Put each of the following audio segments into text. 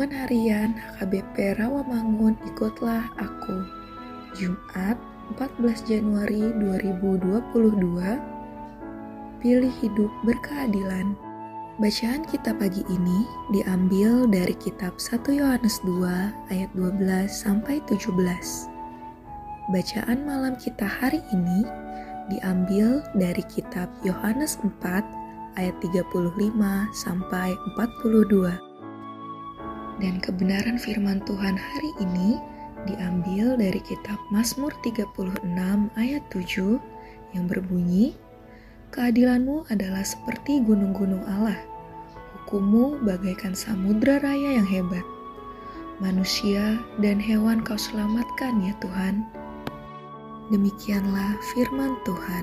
Renungan Harian HKBP Rawamangun Ikutlah Aku. Jumat 14 Januari 2022 Pilih hidup berkeadilan. Bacaan kita pagi ini diambil dari kitab 1 Yohanes 2 ayat 12 sampai 17 Bacaan malam kita hari ini diambil dari kitab Yohanes 4 ayat 35 sampai 42 dan kebenaran firman Tuhan hari ini diambil dari kitab Mazmur 36 ayat 7 yang berbunyi, Keadilanmu adalah seperti gunung-gunung Allah, hukummu bagaikan samudra raya yang hebat. Manusia dan hewan kau selamatkan ya Tuhan. Demikianlah firman Tuhan.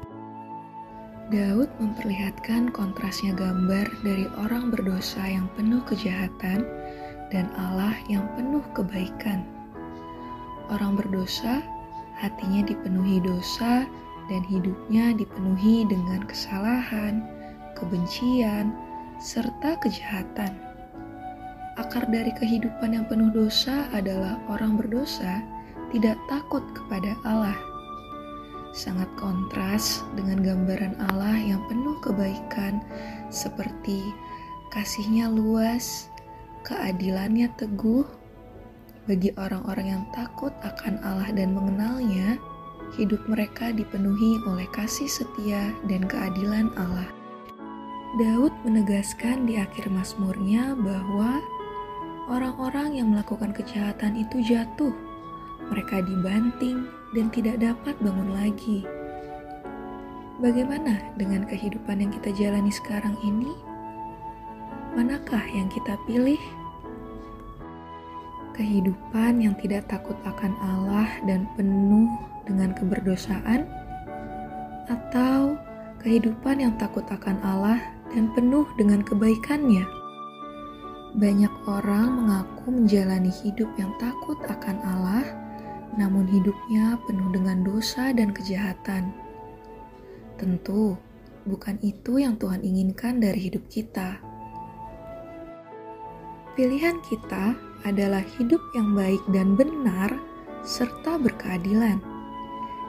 Daud memperlihatkan kontrasnya gambar dari orang berdosa yang penuh kejahatan dan Allah yang penuh kebaikan. Orang berdosa, hatinya dipenuhi dosa dan hidupnya dipenuhi dengan kesalahan, kebencian, serta kejahatan. Akar dari kehidupan yang penuh dosa adalah orang berdosa tidak takut kepada Allah. Sangat kontras dengan gambaran Allah yang penuh kebaikan, seperti kasihnya luas, keadilannya teguh, bagi orang-orang yang takut akan Allah dan mengenalnya, hidup mereka dipenuhi oleh kasih setia dan keadilan Allah. Daud menegaskan di akhir Mazmurnya bahwa orang-orang yang melakukan kejahatan itu jatuh, mereka dibanting dan tidak dapat bangun lagi. Bagaimana dengan kehidupan yang kita jalani sekarang ini? Manakah yang kita pilih? Kehidupan yang tidak takut akan Allah dan penuh dengan keberdosaan, atau kehidupan yang takut akan Allah dan penuh dengan kebaikannya? Banyak orang mengaku menjalani hidup yang takut akan Allah, namun hidupnya penuh dengan dosa dan kejahatan. Tentu bukan itu yang Tuhan inginkan dari hidup kita. Pilihan kita adalah hidup yang baik dan benar, serta berkeadilan.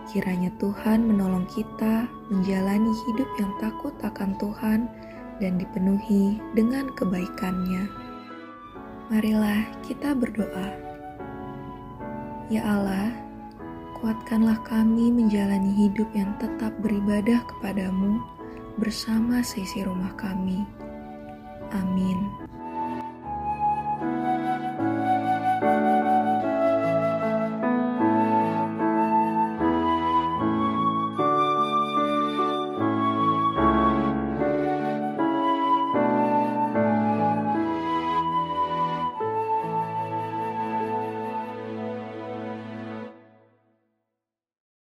Kiranya Tuhan menolong kita menjalani hidup yang takut akan Tuhan dan dipenuhi dengan kebaikannya. Marilah kita berdoa. Ya Allah, kuatkanlah kami menjalani hidup yang tetap beribadah kepadamu bersama seisi rumah kami. Amin.